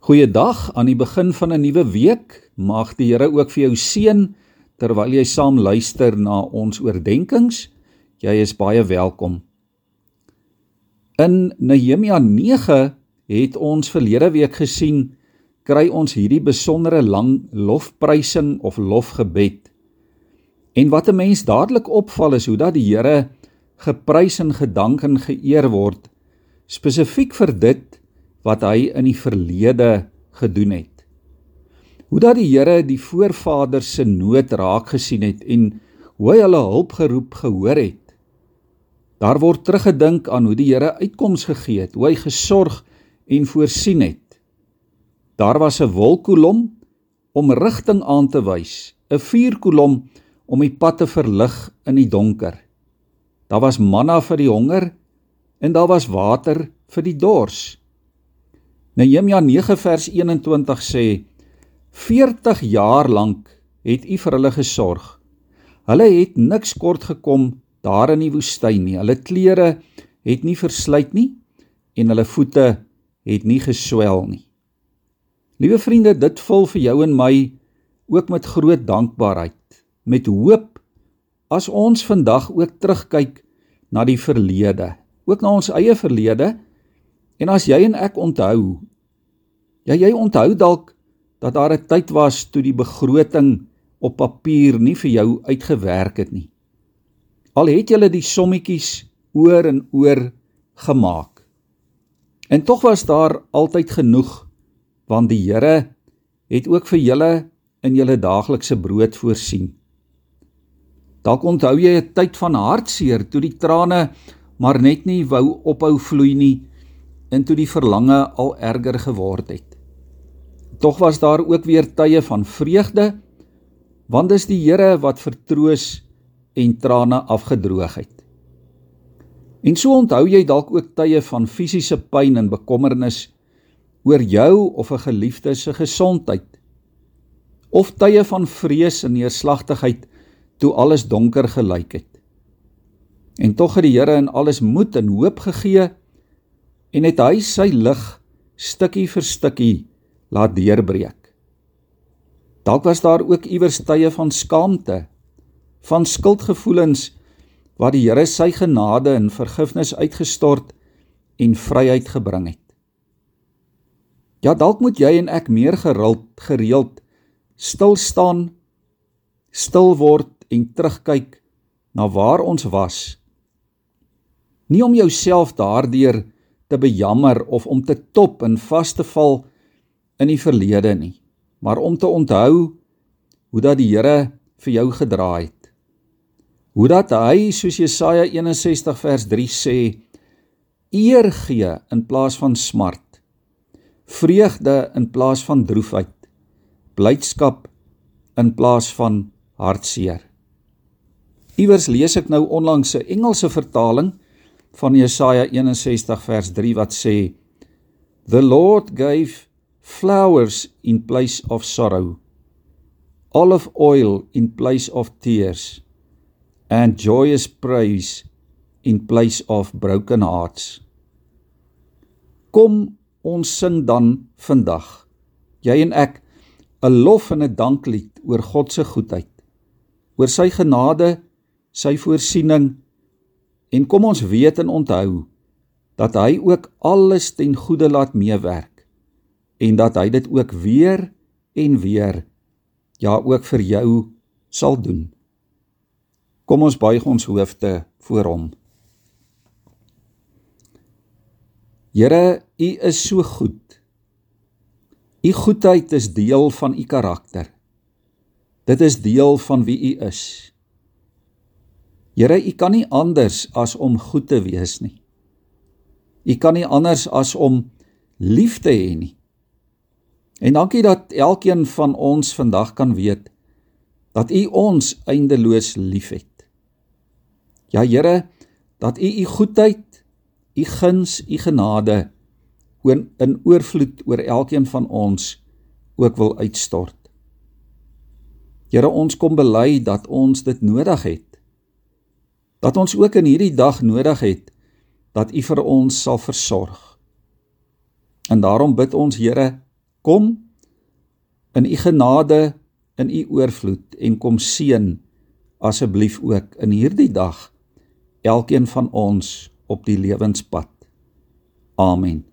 Goeiedag aan die begin van 'n nuwe week. Mag die Here ook vir jou seën terwyl jy saam luister na ons oordeenkings. Jy is baie welkom. In Nehemia 9 het ons verlede week gesien kry ons hierdie besondere lang lofprysing of lofgebed. En wat 'n mens dadelik opval is hoe dat die Here geprys en gedank en geëer word spesifiek vir dit wat hy in die verlede gedoen het. Hoe dat die Here die voorvaders se nood raak gesien het en hoe hy hulle hulp geroep gehoor het. Daar word teruggedink aan hoe die Here uitkoms gegee het, hoe hy gesorg en voorsien het. Daar was 'n wolkkolom om rigting aan te wys, 'n vuurkolom om die pad te verlig in die donker. Daar was manna vir die honger en daar was water vir die dors. Nehemia 9 vers 21 sê 40 jaar lank het u vir hulle gesorg. Hulle het niks kort gekom daar in die woestyn nie. Hulle klere het nie versluit nie en hulle voete het nie geswel nie. Liewe vriende, dit vul vir jou en my ook met groot dankbaarheid, met hoop as ons vandag ook terugkyk na die verlede, ook na ons eie verlede en as jy en ek onthou Ja jy onthou dalk dat daar 'n tyd was toe die begroting op papier nie vir jou uitgewerk het nie. Al het jy die sommetjies oor en oor gemaak. En tog was daar altyd genoeg want die Here het ook vir julle in julle daaglikse brood voorsien. Dalk onthou jy 'n tyd van hartseer toe die trane maar net nie wou ophou vloei nie en toe die verlange al erger geword het. Tog was daar ook weer tye van vreugde want dis die Here wat vertroos en trane afgedroog het. En so onthou jy dalk ook tye van fisiese pyn en bekommernis oor jou of 'n geliefde se gesondheid of tye van vrees en neerslagtigheid toe alles donker gelyk het. En tog het die Here in alles moed en hoop gegee en het hy sy lig stukkie vir stukkie laat deurbreek. Dalk was daar ook iewers tye van skaamte, van skuldgevoelens waar die Here sy genade en vergifnis uitgestort en vryheid gebring het. Ja, dalk moet jy en ek meer gereeld gereeld stil staan, stil word en terugkyk na waar ons was. Nie om jouself daardeur te bejammer of om te top en vas te val in die verlede nie, maar om te onthou hoe dat die Here vir jou gedra het. Hoe dat hy soos Jesaja 61 vers 3 sê, eer gee in plaas van smart, vreugde in plaas van droefheid, blydskap in plaas van hartseer. Iewers lees ek nou onlangs 'n Engelse vertaling van Jesaja 61 vers 3 wat sê The Lord gave flowers in place of sorrow, olive oil in place of tears, and joyous praise in place of broken hearts. Kom ons sing dan vandag, jy en ek, 'n lof en 'n danklied oor God se goedheid, oor sy genade, sy voorsiening en kom ons weet en onthou dat hy ook alles ten goeie laat meewerk en dat hy dit ook weer en weer ja ook vir jou sal doen. Kom ons buig ons hoofde voor hom. Here, U is so goed. U goedheid is deel van U karakter. Dit is deel van wie U is. Here, U kan nie anders as om goed te wees nie. U kan nie anders as om lief te hê nie. En dankie dat elkeen van ons vandag kan weet dat U ons eindeloos liefhet. Ja Here, dat U U goedheid, U guns, U genade in oorvloed oor elkeen van ons ook wil uitstort. Here, ons kom bely dat ons dit nodig het. Dat ons ook in hierdie dag nodig het dat U vir ons sal versorg. En daarom bid ons Here Kom in u genade, in u oorvloed en kom seën asseblief ook in hierdie dag elkeen van ons op die lewenspad. Amen.